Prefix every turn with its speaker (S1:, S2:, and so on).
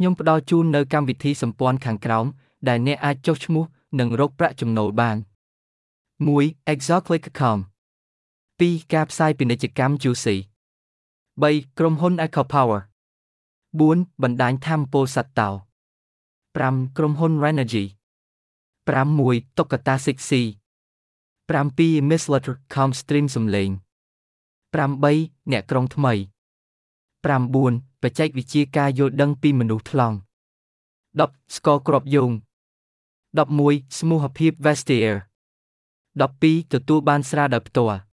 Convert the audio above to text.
S1: ខ្ញុំផ្ដល់ជូននៅកម្មវិធីសម្ព័ន្ធខាងក្រោម ដែលអ្នកអាចចុះឈ្មោះនិងរកប្រាក់ចំណូលបាន 1. Exoclick.com 2. ការផ្សាយពាណិជ្ជកម្ម Juicy 3. ក្រុមហ៊ុន Eco Power 4. បណ្ដាញថាមពលសត្វតោ 5. ក្រុមហ៊ុន Renergy 6. តុក្កតា 6C 7. Misletter.com stream សំឡេង 8. អ្នកក្រុងថ្មី 9. បច្ចេកវិទ្យាការយល់ដឹងពីមនុស្សថ្លង់ 10. ស្ករគ្រាប់យោង 11. ស្មូហភាព Vestiaire 12. ទទួលបានស្រាដោយផ្ទាល់